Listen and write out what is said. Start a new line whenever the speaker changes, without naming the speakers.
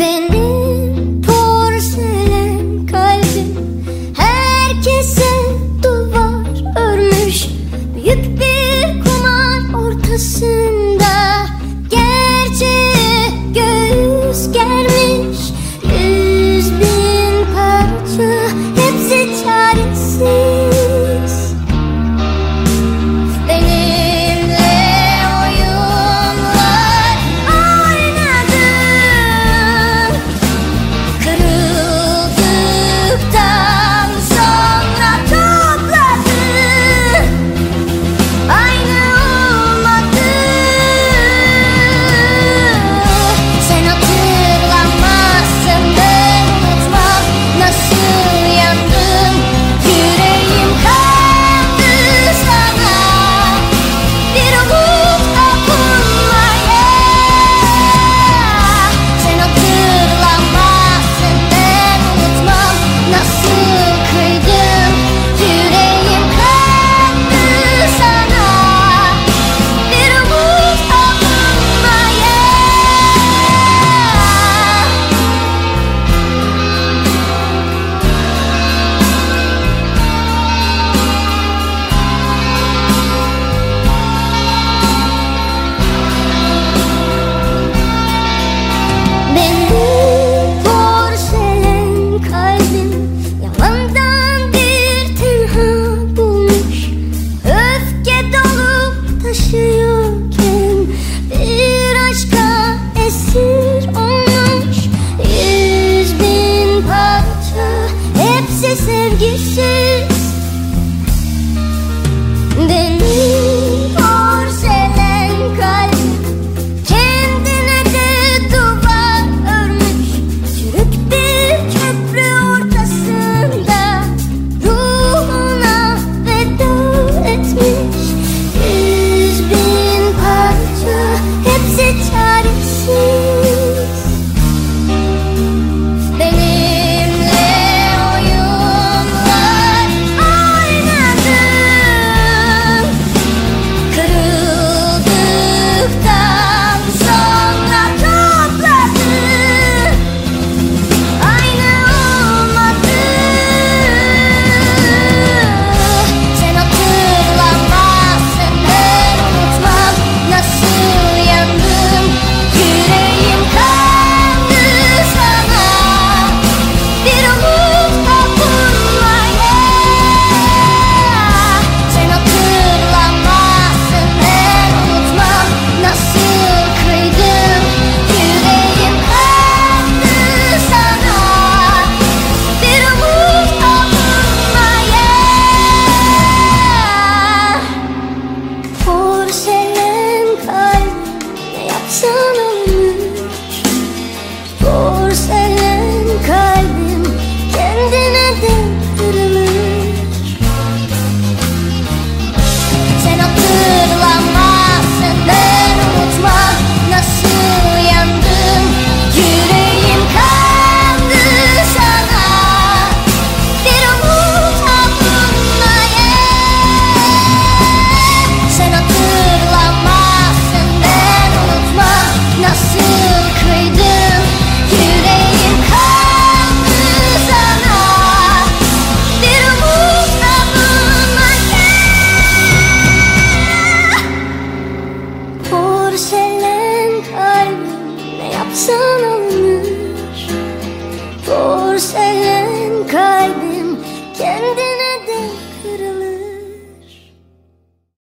then hepsi sevgisiz